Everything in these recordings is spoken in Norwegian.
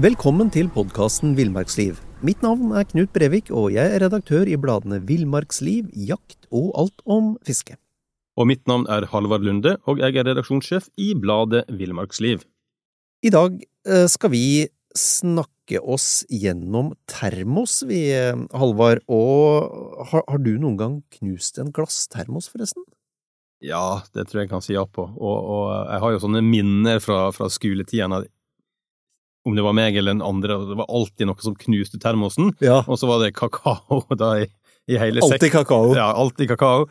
Velkommen til podkasten Villmarksliv. Mitt navn er Knut Brevik, og jeg er redaktør i bladene Villmarksliv, Jakt og Alt om fiske. Og mitt navn er Halvard Lunde, og jeg er redaksjonssjef i bladet Villmarksliv. I dag eh, skal vi snakke oss gjennom termos, vi, eh, Halvard. Og har, har du noen gang knust en glasstermos, forresten? Ja, det tror jeg jeg kan si ja på, og, og jeg har jo sånne minner fra, fra skoletiden om det var meg eller en andre, det var alltid noe som knuste termosen, Ja. og så var det kakao da i, i hele sekk. Alltid kakao. Ja, alltid kakao.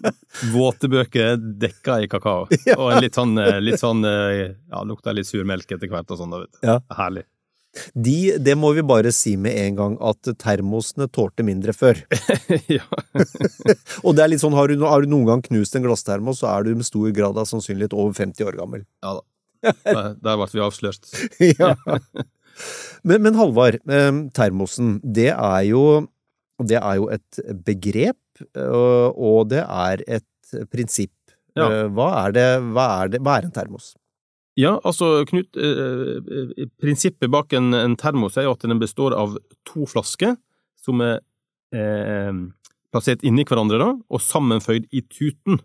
Våte bøker dekka i kakao. Ja. Og en litt sånn, eh, litt sånn eh, ja, lukta litt sur melk etter hvert og sånn. Ja. Herlig. De, det må vi bare si med en gang, at termosene tålte mindre før. ja. Og det er litt sånn, har du, har du noen gang knust en glasstermos, så er du med stor grad av sannsynlighet over 50 år gammel. ja da. Der, der ble vi avslørt. ja. Men, men Halvard, eh, termosen, det er jo det er jo et begrep, eh, og det er et prinsipp. Ja. Eh, Hva er det, hva er det, hva er en termos? Ja, altså, Knut, prinsippet bak en, en termos er jo at den består av to flasker som er eh, plassert inni hverandre da, og sammenføyd i tuten.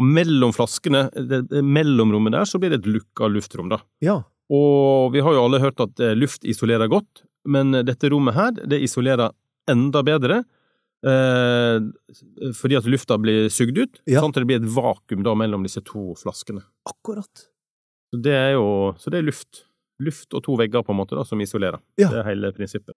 Og mellom flaskene, det, det mellomrommet der, så blir det et lukka luftrom, da. Ja. Og vi har jo alle hørt at eh, luft isolerer godt, men dette rommet her, det isolerer enda bedre, eh, fordi at lufta blir sugd ut, Ja. sånn at det blir et vakuum da mellom disse to flaskene. Akkurat. Så det er jo så det er luft. Luft og to vegger, på en måte, da, som isolerer. Ja. Det er hele prinsippet.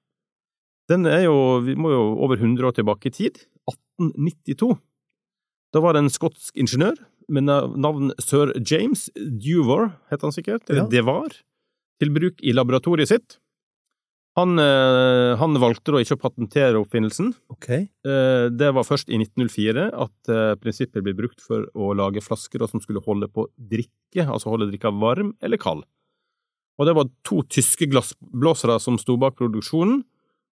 Den er jo Vi må jo over 100 år tilbake i tid. 1892. Da var det en skotsk ingeniør med nav- navn sir James Dewar, het han sikkert, eller Ja. Devar, til bruk i laboratoriet sitt. Han, eh, han valgte da ikke å patentere oppfinnelsen. Ok. Eh, Det var først i 1904 at eh, prinsippet ble brukt for å lage flasker som skulle holde på drikke, altså holde drikka varm eller kald. Og det var to tyske glassblåsere som sto bak produksjonen,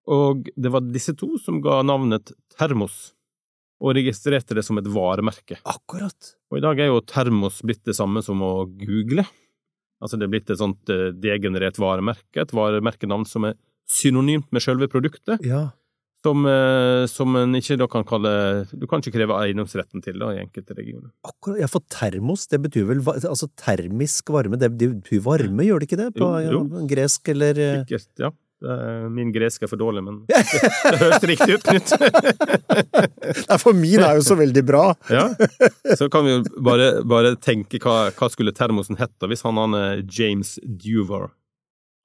og det var disse to som ga navnet Termos, og registrerte det som et varemerke. Akkurat. Og i dag er jo termos blitt det samme som å google. Altså det er blitt et sånt eh, degenerert varemerke, et varemerkenavn som er synonymt med selve produktet, Ja. som, eh, som en ikke da kan kalle Du kan ikke kreve eiendomsretten til da, i enkelte regioner. Akkurat. Ja, for termos, det betyr vel altså termisk varme, det betyr varme, gjør det ikke det? På Jo, jo. gresk eller eh, Sikkert, ja. Er- Min gresk er for dårlig, men det, det høres riktig ut, Knut. For min er jo så veldig bra! Ja. Så kan vi jo bare, bare tenke hva, hva skulle termosen hett hvis han, han eh, James Duvar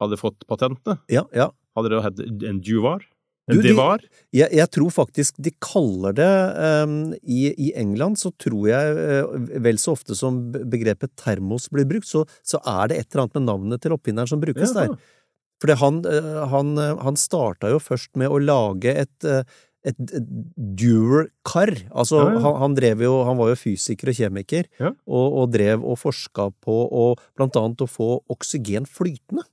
hadde fått patentet? Ja, ja. Hadde det hett en Duvar? Du, En de- Jeg, jeg tror faktisk de kaller det um, i, I England så tror jeg uh, vel så ofte som begrepet termos blir brukt, så, så er det et eller annet med navnet til oppfinneren som brukes Ja. der. Fordi han, uh, han, uh, han starta jo først med å lage et uh, et Durer-kar. Altså, Ja, ja. Han, han drev jo Han var jo fysiker og kjemiker, Ja. og, og drev og forska på og, blant annet å få oksygen flytende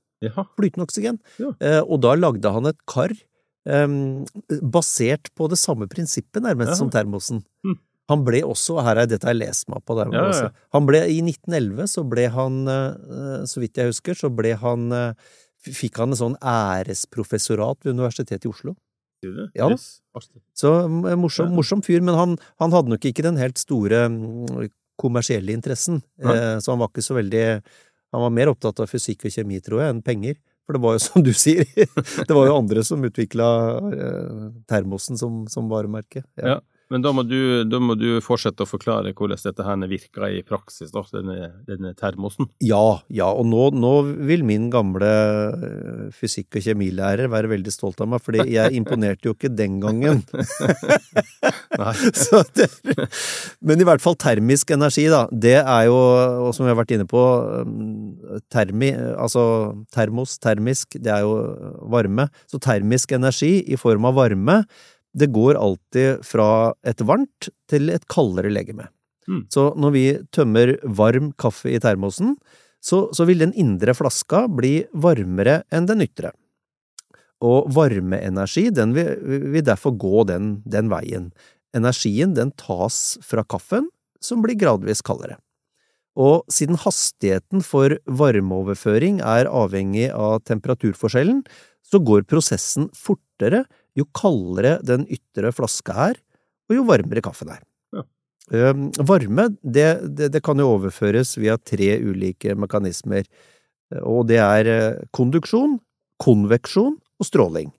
flytende oksygen. Eh, og da lagde han et kar em, basert på det samme prinsippet, nærmest, som termosen. Hm. Han ble også, her er dette jeg lest meg på, der, Ja, ja, ja. han ble, i 1911 så ble han, eh, så vidt jeg husker, så ble han, eh, fikk han en sånn æresprofessorat ved Universitetet i Oslo. Ja. Så eh, morsom, morsom fyr, men han, han hadde nok ikke den helt store mm, kommersielle interessen, eh, så han var ikke så veldig Han var mer opptatt av fysikk og kjemi, tror jeg, enn penger. For det var jo som du sier, det var jo andre som utvikla eh, termosen som, som varemerke. Ja. Men da må, du, da må du fortsette å forklare hvordan dette her virker i praksis, da, denne, denne termosen. Ja, ja, og nå, nå vil min gamle eh, fysikk- og kjemilærer være veldig stolt av meg, fordi jeg imponerte jo ikke den gangen. Det, men i hvert fall termisk energi, da. Det er jo, og som vi har vært inne på, um, termi, altså termos, termisk, det er jo varme. Så termisk energi i form av varme, det går alltid fra et varmt til et kaldere legeme. Mm. Så når vi tømmer varm kaffe i termosen, så, så vil den indre flaska bli varmere enn den ytre. Og varmeenergi, den vil, vil derfor gå den, den veien. Energien, den tas fra kaffen, som blir gradvis kaldere. Og siden hastigheten for varmeoverføring er avhengig av temperaturforskjellen, så går prosessen fortere jo kaldere den ytre flaska er, og jo varmere kaffen er. Ja. Um, varme, det, det, det kan jo overføres via tre ulike mekanismer, og det er eh, konduksjon, konveksjon og stråling.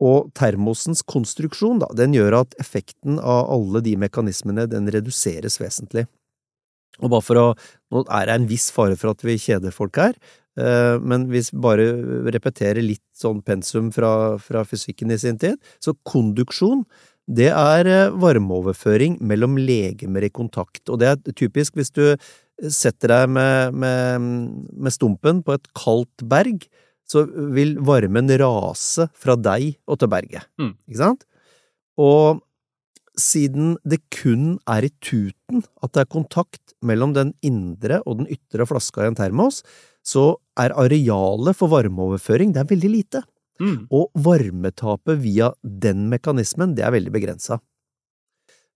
Og termosens konstruksjon, da, den gjør at effekten av alle de mekanismene, den reduseres vesentlig. Og bare for å… Nå er det en viss fare for at vi kjeder folk her, men hvis vi bare repeterer litt sånn pensum fra, fra fysikken i sin tid, så konduksjon, det er eh, varmeoverføring mellom legemer i kontakt, og det er typisk hvis du setter deg med, med, med stumpen på et kaldt berg, så vil varmen rase fra deg og til berget, Mm. ikke sant? Og siden det kun er i tuten at det er kontakt mellom den indre og den ytre flaska i en termos, så er arealet for varmeoverføring det er veldig lite, Mm. og varmetapet via den mekanismen det er veldig begrensa.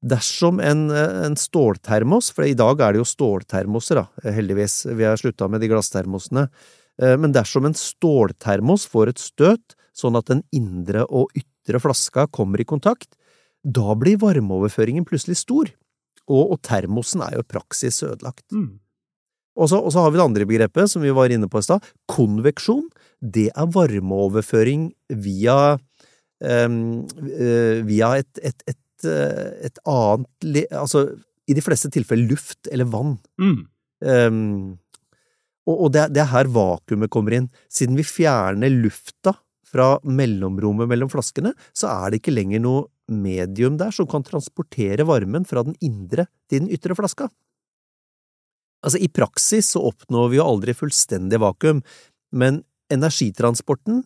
Dersom en, en ståltermos, for i dag er det jo ståltermoser, da, heldigvis, vi har slutta med de glasstermosene, eh, men dersom en ståltermos får et støt, sånn at den indre og ytre flaska kommer i kontakt, da blir varmeoverføringen plutselig stor, og, og termosen er jo i praksis ødelagt. Mm. Og så, og så har vi det andre begrepet som vi var inne på i stad, konveksjon. Det er varmeoverføring via, Um, via et, et, et, eh, et annet Altså i de fleste tilfeller luft eller vann. Mm. Um, og og det, det er her vakuumet kommer inn. Siden vi fjerner lufta fra mellomrommet mellom flaskene, så er det ikke lenger noe medium der som kan transportere varmen fra den indre til den ytre flaska. Altså, i praksis så oppnår vi jo aldri fullstendig vakuum, men energitransporten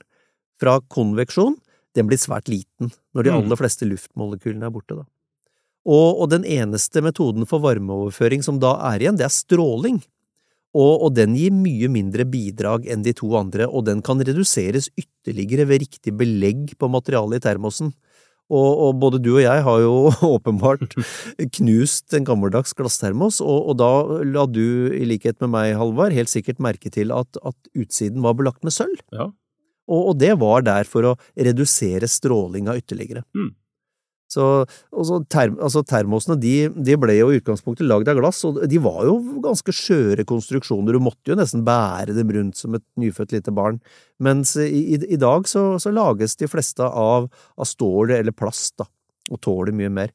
fra konveksjon, den blir svært liten når de Mm. aller fleste luftmolekylene er borte, da. Og, og den eneste metoden for varmeoverføring som da er igjen, det er stråling. Og, og den gir mye mindre bidrag enn de to andre, og den kan reduseres ytterligere ved riktig belegg på materialet i termosen. Og, og både du og jeg har jo åpenbart knust en gammeldags glasstermos, og, og da la du, i likhet med meg, Halvard, helt sikkert merke til at, at utsiden var belagt med sølv. Ja. Og, det var der for å redusere strålinga ytterligere. Mm. Så, så term, altså termosene de, de ble jo i utgangspunktet lagd av glass, og de var jo ganske skjøre konstruksjoner, du måtte jo nesten bære dem rundt som et nyfødt lite barn, mens i, i, i dag så, så lages de fleste av, av stål eller plast, da, og tåler mye mer.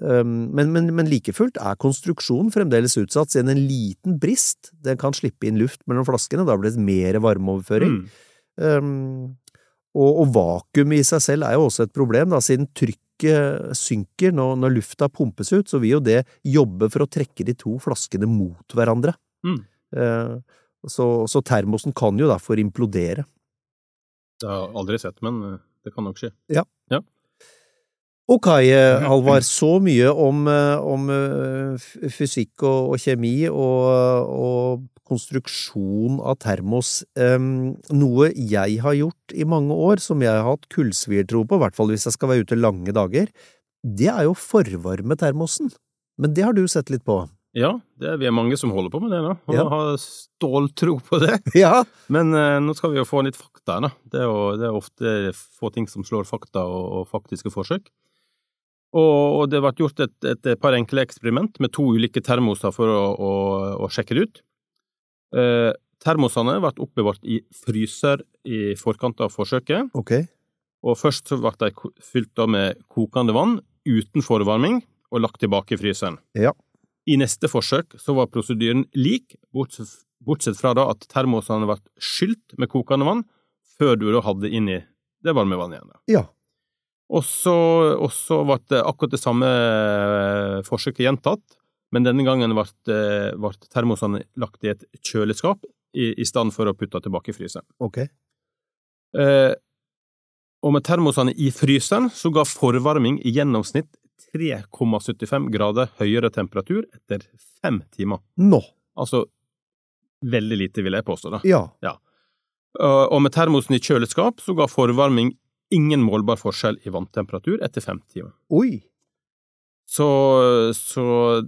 Men, men, men like fullt er konstruksjonen fremdeles utsatt, siden en liten brist den kan slippe inn luft mellom flaskene, da blir det mer varmeoverføring. Mm. Um, og, og vakuum i seg selv er jo også et problem, da, siden trykket synker når, når lufta pumpes ut, så vil jo det jobbe for å trekke de to flaskene mot hverandre. Mm. Eh, så, så termosen kan jo derfor implodere. Det har jeg aldri sett, men eh, det kan nok skje. Ok, eh, Halvard, så mye om, om fysikk og, og kjemi og, og konstruksjon av termos. Um, noe jeg har gjort i mange år, som jeg har hatt kullsviertro på, i hvert fall hvis jeg skal være ute lange dager, det er jo forvarme termosen. Men det har du sett litt på? Ja, det er vi er mange som holder på med det, nå, Og Ja. har ståltro på det. Ja. Men uh, nå skal vi jo få litt fakta da. Det er jo det er ofte få ting som slår fakta og, og faktiske forsøk. Og, og det ble gjort et, et par enkle eksperiment med to ulike termoser for å, å, å sjekke det ut. Eh, termosene ble oppbevart i fryser i forkant av forsøket, Okay. og først ble de fylt med kokende vann uten forvarming og lagt tilbake i fryseren. Ja. I neste forsøk så var prosedyren lik, bortsett, fra da at termosene ble skylt med kokende vann før du da hadde inn i det varme vannet igjen. da. Ja. Og så, ble det akkurat det samme eh, forsøket gjentatt, men denne gangen ble, eh, ble termosene lagt i et kjøleskap i, i stedet for å putte tilbake i fryseren. Ok. Eh, og med termosene i fryseren så ga forvarming i gjennomsnitt 3,75 grader høyere temperatur etter fem timer. Nå. Altså veldig lite, vil jeg påstå. da. Ja. Uh, Og med termosen i kjøleskap så ga forvarming ingen målbar forskjell i vanntemperatur etter fem timer. Oi. Så, så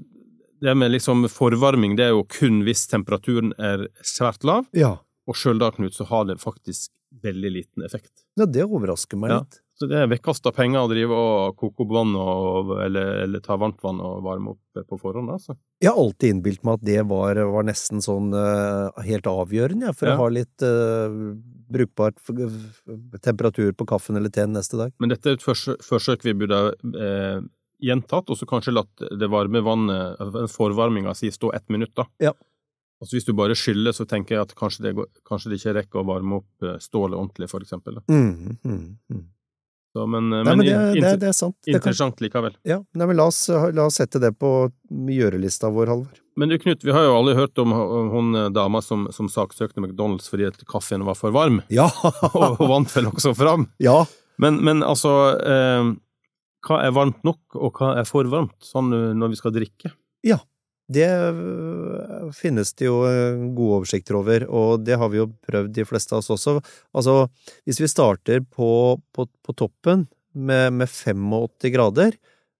det med liksom forvarming, det er jo kun hvis temperaturen er svært lav, Ja. og sjøl da, Knut, så har det faktisk veldig liten effekt. Ja, det overrasker meg Ja. litt. Så det er vekkasta penger å drive og koke opp vann og, eller, eller ta varmt vann og varme opp på forhånd, altså. Jeg har alltid innbilt meg at det var, var nesten sånn uh, helt avgjørende, ja, for Ja. å ha litt uh, brukbart temperatur på kaffen eller teen neste dag. Men dette er et forsøk, vi burde eh, gjentatt, og så kanskje latt det varme vannet, forvarminga si, stå ett minutt, da. Ja. Altså Hvis du bare skyller, så tenker jeg at kanskje det, går, kanskje det ikke rekker å varme opp eh, stålet ordentlig, for eksempel. Da. Mm, mm, mm. Så, men, eh, Nei, men det, det, inter- det er sant. Interessant kan, likevel. ja, nei, men la oss, la oss sette det på gjørelista vår, Halvor. Men du Knut, vi har jo alle hørt om om hun eh, dama som, som saksøkte McDonald's fordi at kaffen var for varm, Ja! og og vant vel også fram. ja. Men, men altså, eh, hva er varmt nok, og hva er for varmt, sånn når vi skal drikke? Ja, Det øh, finnes det jo øh, gode oversikter over, og det har vi jo prøvd, de fleste av oss også. Altså, hvis vi starter på, på, på toppen med, med 85 grader,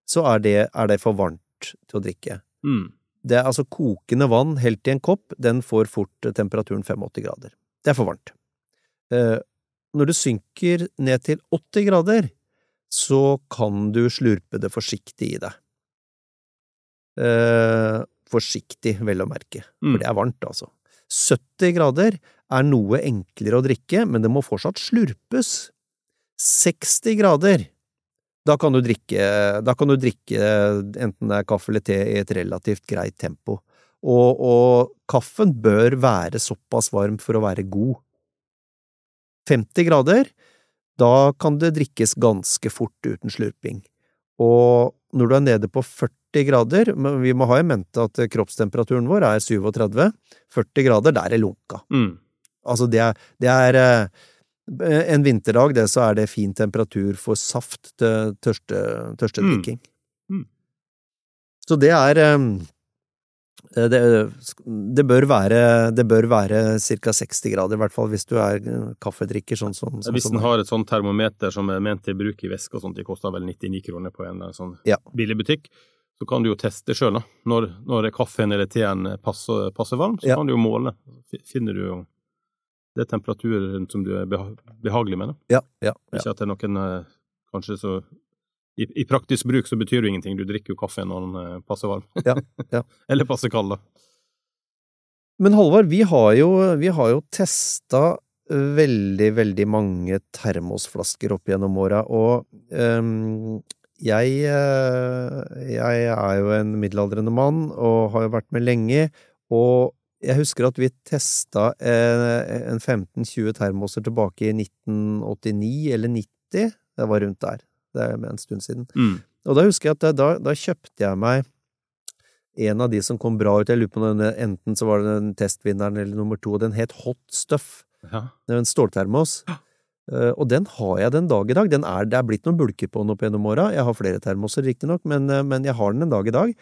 så er det, er det for varmt til å drikke. Mm. Det er altså kokende vann helt i en kopp, den får fort temperaturen 85 grader. Det er for varmt. Eh, når det synker ned til 80 grader, så kan du slurpe det forsiktig i deg. Eh, forsiktig, vel å merke, Mm. for det er varmt, altså. 70 grader er noe enklere å drikke, men det må fortsatt slurpes. 60 grader, da kan du drikke, da kan du drikke enten det er kaffe eller te i et relativt greit tempo. Og, og kaffen bør være såpass varm for å være god. 50 grader, da kan det drikkes ganske fort uten slurping. Og når du er nede på 40 grader, men vi må ha i mente at kroppstemperaturen vår er 37, 40 grader, der er lunka. Mm. Altså det er, det er eh, en vinterdag, det, så er det fin temperatur for saft til tørste, tørstedrikking. Mm. Så det er eh, det, det bør være, det bør være ca. 60 grader, i hvert fall hvis du er eh, kaffedrikker, sånn som, sånn Hvis den en har et sånt termometer som er ment til bruk i væske og sånt, de koster vel 99 kroner på en sånn Ja. billig butikk, så kan du jo teste sjøl. Når, når kaffen eller teen passer, passer varm, så Ja. kan du jo måle. Finner du jo det temperaturen som du er behagelig med, da. Ja, ja, ja. Ikke at det er noen eh, kanskje så i, I praktisk bruk så betyr det ingenting, du drikker jo kaffe når den eh, passer varm. Ja, ja. Eller passer kald, da. Men Halvard, vi har jo, vi har jo testa veldig, veldig mange termosflasker opp gjennom åra, og um, jeg, eh, jeg er jo en middelaldrende mann og har jo vært med lenge, og jeg husker at vi testa eh, en 15-20 termoser tilbake i 1989 eller 90, det var rundt der, det er en stund siden. Mm. Og da husker jeg at da, da kjøpte jeg meg en av de som kom bra ut. Jeg lurer på om enten så var det den testvinneren eller nummer to, og den het Hot Stuff. Ja. Det er en ståltermos. Uh, og den har jeg den dag i dag. Den er, det er blitt noen bulker på den opp gjennom åra. Jeg har flere termoser, riktignok, men, eh, men jeg har den en dag i dag.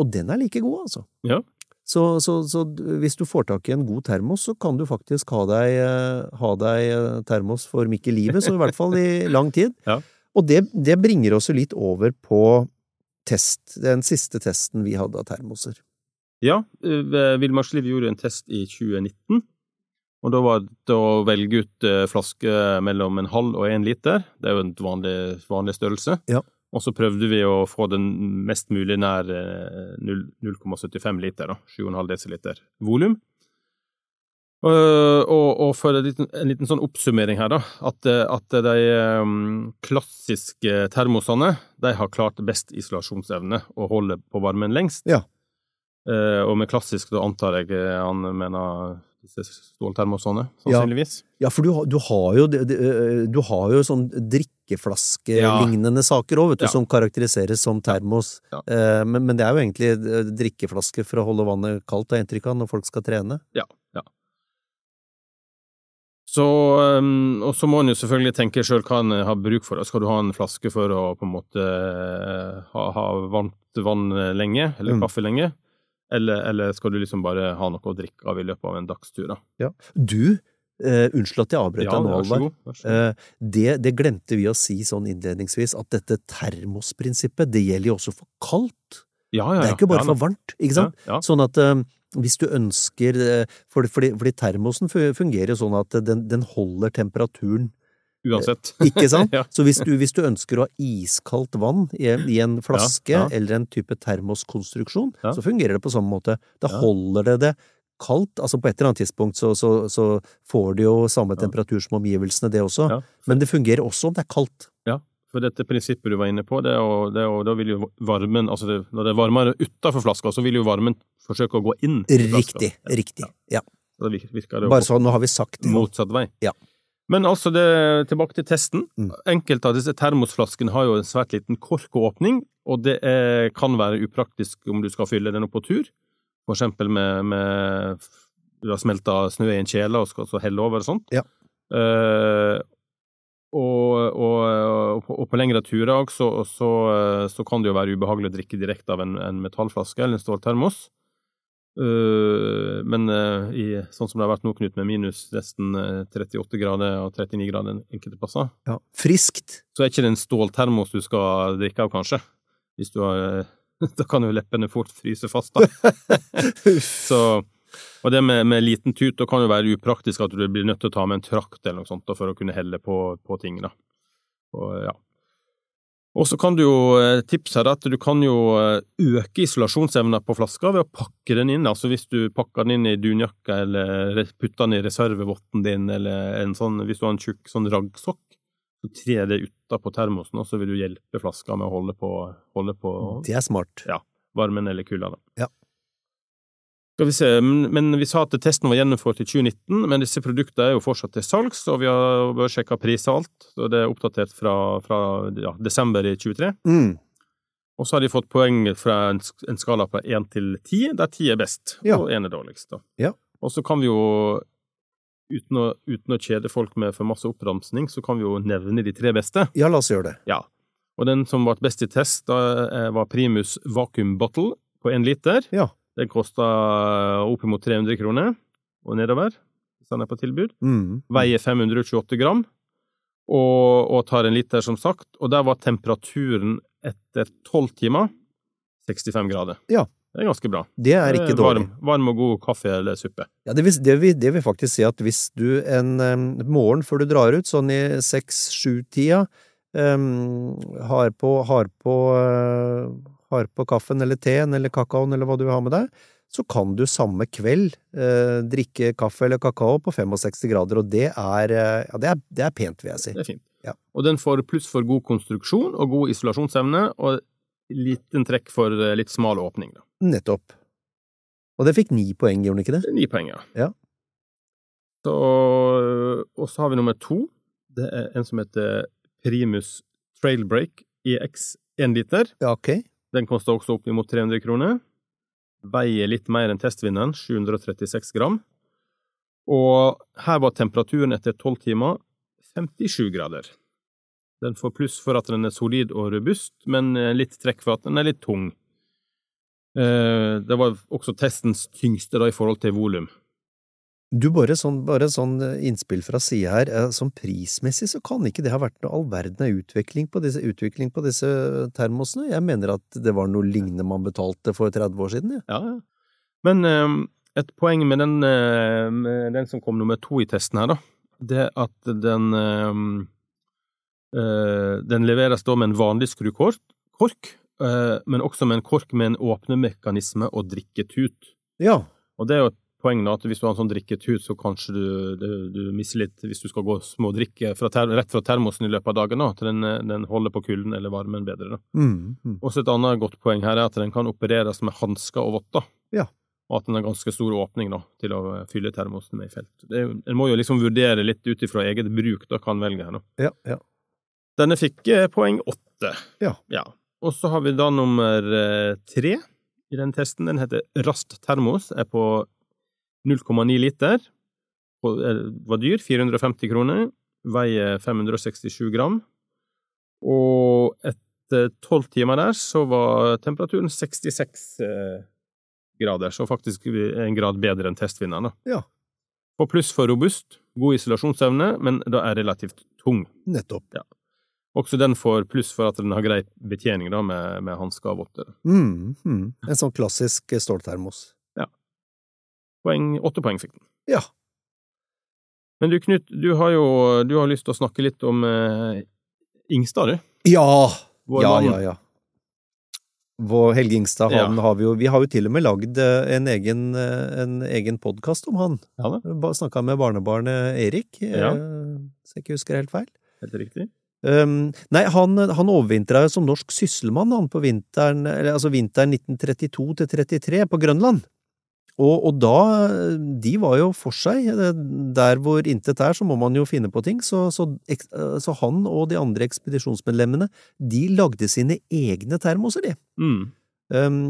Og den er like god, altså. Ja. Så, så, så hvis du får tak i en god termos, så kan du faktisk ha deg, eh, ha deg termos for midt i livet, så i hvert fall i lang tid. Ja. Og det, det bringer oss jo litt over på test, den siste testen vi hadde av termoser. Ja, Vilmar Sliv gjorde en test i 2019, og da var det å velge ut eh, flaske mellom en halv og en liter. Det er jo en vanlig, vanlig størrelse. Ja. Og så prøvde vi å få den mest mulig nær eh, 0 0,75 liter, da, 7,5 desiliter volum. Uh, og, og, for en liten, en liten, sånn oppsummering her, da, at, at de um, klassiske termosene de har klart best isolasjonsevne og holder på varmen lengst. Ja. Og med klassisk da antar jeg han mener disse ståltermosene, sannsynligvis. Ja, ja for du, du, har jo, du har jo sånn drikkeflaskelignende ja. saker òg, vet du, ja. som karakteriseres som termos. Men, men, det er jo egentlig drikkeflaske for å holde vannet kaldt, har jeg inntrykk av, når folk skal trene. Ja, ja. Så, um, og så må en jo selvfølgelig tenke sjøl hva en har bruk for. Skal du ha en flaske for å på en måte uh, ha, ha, varmt vann lenge, eller mm. kaffe lenge? Eller, eller, skal du liksom bare ha noe å drikke av i løpet av en dagstur? Da? Ja. Du, eh, unnskyld at jeg avbrøt deg nå, Alvar. Eh, det, det, glemte vi å si sånn innledningsvis, at dette termosprinsippet, det gjelder jo også for kaldt. Ja, ja, ja. Det er ikke bare for varmt, ikke sant? Sånn at hvis du ønsker Fordi, fordi, fordi termosen fungerer jo sånn at den, den holder temperaturen Uansett. Ikke sant? ja. Så hvis du, hvis du, ønsker å ha iskaldt vann i, i en flaske ja, ja. eller en type termoskonstruksjon, så fungerer det på samme måte. Da holder det det kaldt. Altså på et eller annet tidspunkt så, så, så får det jo samme temperatur som omgivelsene, det også. Men det fungerer også om det er kaldt. Ja, for dette prinsippet du var inne på, det og, det og da vil jo varmen altså det, Når det er varmere utafor flaska, så vil jo varmen forsøke å gå inn i flaska. Riktig. Riktig. Ja. Så det Bare sånn, nå har vi sagt det. Motsatt vei. Ja. Men altså, det, tilbake til testen. Mm. Enkelte av disse termosflaskene har jo en svært liten korkåpning, og det er, kan være upraktisk om du skal fylle den opp på tur. For eksempel med, med du har smelta snø i en kjele og skal så helle over og sånt. Ja. Uh, og, og, og, på lengre turer også, så, så, kan det jo være ubehagelig å drikke direkte av en, en metallflaske eller en ståltermos. Uh, men uh, i, sånn som det har vært nå, Knut, med minus nesten 38 øh, grader og 39 grader enkelte plasser Ja, Friskt! Så er ikke det en ståltermos du skal drikke av, kanskje. Hvis du har Da kan jo leppene fort fryse fast, da. så og det med, med liten tut da kan jo være upraktisk at du blir nødt til å ta med en trakt eller noe sånt for å kunne helle på, på ting. da. Og, ja. Og så kan du jo eh, tipse her at du kan jo eh, øke isolasjonsevna på flaska ved å pakke den inn. Altså hvis du pakker den inn i dunjakka eller putter den i reservevotten din, eller en sånn, hvis du har en tjukk sånn raggsokk, så trer det utapå termosen, og så vil du hjelpe flaska med å holde på, holde på Det er smart. Ja. Varmen eller kulda. Ja. Skal vi se, men vi sa at testen var gjennomført i 2019, men disse produktene er jo fortsatt til salgs, og vi har sjekka pris og alt, og det er oppdatert fra, fra ja, desember i 2023. Mm. Og så har de fått poeng fra en, en skala fra én til ti, der ti er best, ja. og én er dårligst. Da. Ja. Og så kan vi jo, uten å, uten å, kjede folk med for masse oppramsning, så kan vi jo nevne de tre beste. Ja, la oss gjøre det. Ja. Og den som ble best i test, da eh, var Primus Vacuum Bottle på én liter. Ja. Den koster oppimot 300 kroner og nedover, hvis den er på tilbud. Mm. Veier 528 gram og, og, tar en liter, som sagt. Og der var temperaturen etter tolv timer 65 grader. Ja. Det er ganske bra. Det er ikke dårlig. Varm, varm og god kaffe eller suppe. Ja, det vil, det, vil, det vil, faktisk si at hvis du en morgen før du drar ut, sånn i seks-sju-tida, um, har på, har på har på kaffen eller teen eller kakaoen eller hva du vil ha med deg, så kan du samme kveld eh, drikke kaffe eller kakao på 65 grader, og det er, eh, ja, det er, det er pent, vil jeg si. Det er fint. Ja. Og den får pluss for god konstruksjon og god isolasjonsevne, og liten trekk for eh, litt smal åpning. Da. Nettopp. Og det fikk ni poeng, gjorde den ikke det? Ni poeng, ja. ja. Så, og så har vi nummer to. Det er en som heter Primus Trailbreak EX 1 liter. Ja, ok. Den koster også oppimot 300 kroner. Veier litt mer enn testvinneren, 736 gram. Og her var temperaturen etter 12 timer 57 grader. Den får pluss for at den er solid og robust, men litt trekk for at den er litt tung. Eh, det var også testens tyngste da i forhold til volum. Du, bare sånn, bare sånn eh, innspill fra sida her. som sånn prismessig så kan ikke det ha vært noe all verden av utvikling på disse, utvikling på disse termosene. Jeg mener at det var noe lignende man betalte for 30 år siden. Ja, ja. Men um, et poeng med den, uh, med den, som kom nummer to i testen her, da, det er at den um, uh, Den leveres da med en vanlig skrukork, kork, men også med en kork med en åpnemekanisme og drikketut. Ja. Og det er jo poeng da, at hvis du har en sånn drikketut, så kanskje du, du, du mister litt hvis du skal gå små drikke fra ter, rett fra termosen i løpet av dagen, da, at den, den holder på kulden eller varmen bedre. da. Mm, mm. Også et annet godt poeng her er at den kan opereres med hansker og votter. Ja. Og at den har ganske stor åpning da, til å fylle termosen med i felt. Det, en må jo liksom vurdere litt ut ifra eget bruk, da, kan velge her. da. Ja, ja. Denne fikk eh, poeng åtte. Ja. Og så har vi da nummer eh, tre i den testen. Den heter Rast termos, er på 0,9 liter. Eh, var dyr, 450 kroner. Veier 567 gram. Og etter tolv timer der så var temperaturen 66 eh, grader, så faktisk en grad bedre enn testvinneren. Ja. På pluss for robust, god isolasjonsevne, men da er relativt tung. Nettopp. Også den får pluss for at den har grei betjening da, med, med hansker og votter. Mm, mm. En sånn klassisk ståltermos. Poeng, fikk den. Ja. Men du Knut, du har jo du har lyst til å snakke litt om eh, Ingstad, du. Ja! Vår ja, ja, ja. Vår Helge Ingstad, han Ja. har vi jo Vi har jo til og med lagd eh, en egen, eh, en egen podkast om han. Ja Snakka med barnebarnet Erik, eh, Ja. så jeg ikke husker helt feil. helt riktig. Um, nei, han, han overvintra som norsk sysselmann han på vinteren, eller, altså vinteren 1932 til 33 på Grønland. Og, og da De var jo for seg. Der hvor intet er, så må man jo finne på ting. Så, så, så han og de andre ekspedisjonsmedlemmene, de lagde sine egne termoser, de. Mm. Um,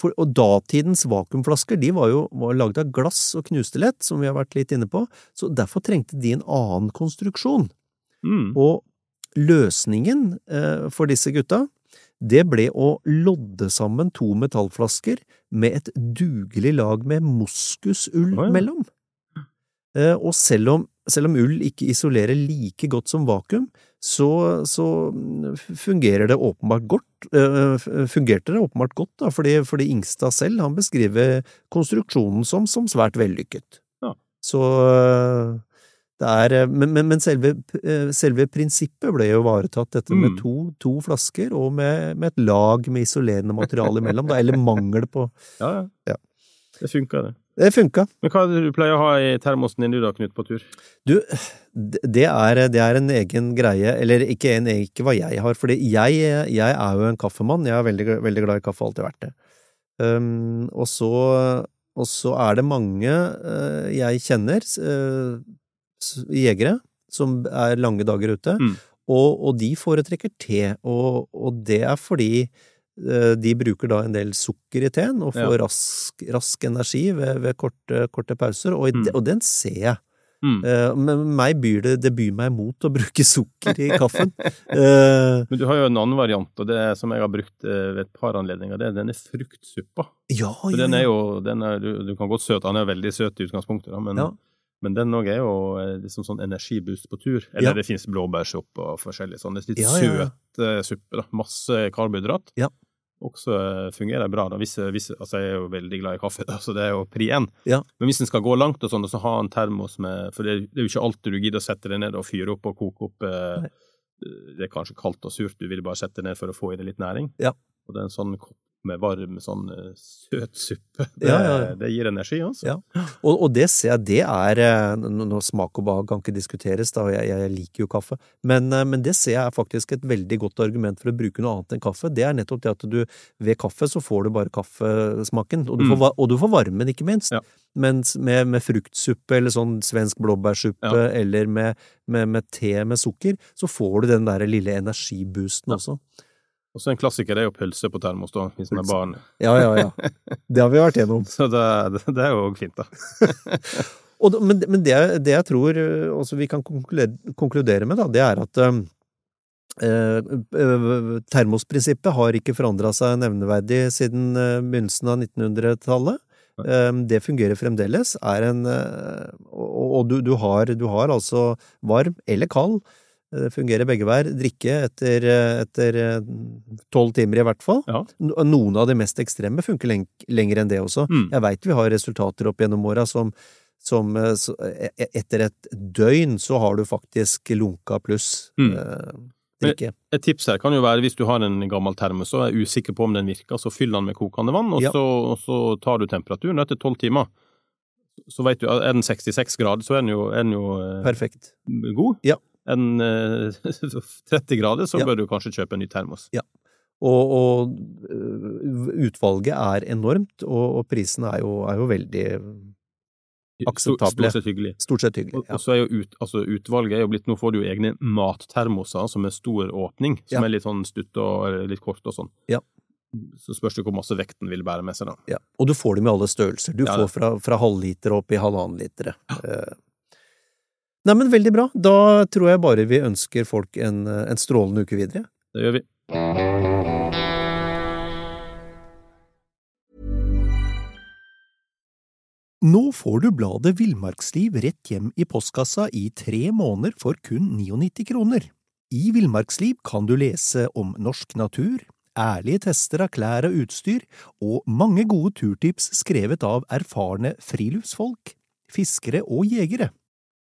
for, og datidens vakuumflasker de var jo var lagd av glass og knuste lett, som vi har vært litt inne på, så derfor trengte de en annen konstruksjon. Mm. Og løsningen eh, for disse gutta, det ble å lodde sammen to metallflasker med et dugelig lag med moskusull oh, ja. mellom. Eh, og selv om, selv om ull ikke isolerer like godt som vakuum, så, så mm, fungerer det åpenbart godt, eh, fungerte det åpenbart godt, da, fordi, fordi Ingstad selv, han beskriver konstruksjonen som, som svært vellykket. Ja. Så er, eh, men, men, men selve, eh, selve prinsippet ble jo ivaretatt, dette med Mm. to, to flasker og med, med et lag med isolerende materiale imellom, da, eller mangel på Ja, ja. Ja. Det funka, det. Det funka. Men hva er det du pleier å ha i termosen din du da, Knut, på tur? Du, det er, det er en egen greie, eller ikke, en, ikke hva jeg har, for jeg, jeg er jo en kaffemann, jeg er veldig, veldig glad i kaffe, alltid vært det. Um, og så, og så er det mange eh, jeg kjenner, jegere, som er lange dager ute, Mm. og, og de foretrekker te, og, og det er fordi eh, de bruker da en del sukker i teen og får Ja. rask, rask energi ved, ved korte, korte pauser, og, Mm. de- og den ser jeg. Mm. Eh, Men meg byr det, det byr meg imot å bruke sukker i kaffen. uh, Men du har jo en annen variant, og det er, som jeg har brukt ved et par anledninger, det er denne fruktsuppa. ja, ja, den er jo, den er, du, du kan godt søt, han er veldig søt i utgangspunktet, da, men, Ja. Men den òg er jo eh, liksom sånn energibuss på tur. Eller Ja. det finnes blåbærsuppe og forskjellig sånn. Det litt Ja, ja, søt eh, suppe, da. Masse karbohydrat. Ja. Også eh, fungerer bra. da. Hvis, hvis, altså jeg er jo veldig glad i kaffe, da, så det er jo pri én. Ja. Men hvis en skal gå langt, og sånn, så ha en termos med For det, det er jo ikke alltid du gidder å sette det ned og fyre opp og koke opp eh, Det er kanskje kaldt og surt, du vil bare sette det ned for å få i det litt næring. Ja. Og det er en sånn kopp med varm, sånn søtsuppe. søt suppe. Det, Ja, ja, det gir energi, altså. Ja. Og, og det ser jeg, det er eh, nå- Smak og behag kan ikke diskuteres, da, jeg, jeg liker jo kaffe, men, eh, men det ser jeg er faktisk et veldig godt argument for å bruke noe annet enn kaffe. Det er nettopp det at du ved kaffe så får du bare kaffesmaken, og du, får, Mm. får, og du får varmen, ikke minst. Ja. Mens med, med fruktsuppe eller sånn svensk blåbærsuppe Ja. eller med, med, med te med sukker, så får du den der lille energiboosten også. Og så en klassiker er jo pølse på termos, da, hvis man er barn. Ja, ja, ja. Det har vi vært gjennom. Så det, det er jo òg fint, da. Og, men men det, det jeg tror øh, også vi kan konkludere, konkludere med, da, det er at øhm, øh, øh, termosprinsippet har ikke forandra seg nevneverdig siden begynnelsen av 1900-tallet. Det fungerer fremdeles. En, og du, du, har, du har altså varm eller kald, øh, fungerer begge veier, drikke etter øh, etter tolv timer i hvert fall. Ja. Noen av de mest ekstreme funker leng lenger enn det også. Mm. Jeg veit vi har resultater opp gjennom åra som, som eh, så, e- e- etter et døgn så har du faktisk lunka pluss Mm. eh, drikke. Et tips her kan jo være hvis du har en gammel termos og er usikker på om den virker, så fyll den med kokende vann, og, Ja. så, og så tar du temperaturen etter tolv timer. så vet du, er den 66 grader, så er den jo, er den jo eh, Perfekt. god. Ja. Er den eh, 30 grader, så Ja. bør du kanskje kjøpe en ny termos. Og, og øh, utvalget er enormt, og, og prisen er er jo veldig Akseptable. Stort sett hyggelig. stort sett hyggelig. Ja. og så er jo ut, altså utvalget er jo blitt Nå får du jo egne mattermoser som er stor åpning, som Ja. er litt sånn stutt og litt kort og sånn. Ja. Så spørs det hvor masse vekten vil bære med seg, da. Ja. Og du får dem i alle størrelser. Du Ja, får fra, fra halvliter opp i halvannen liter. Eh. Nei, men veldig bra. Da tror jeg bare vi ønsker folk en, en strålende uke videre. Det gjør vi. Nå får du bladet Villmarksliv rett hjem i postkassa i tre måneder for kun 99 kroner. I Villmarksliv kan du lese om norsk natur, ærlige tester av klær og utstyr, og mange gode turtips skrevet av erfarne friluftsfolk, fiskere og jegere.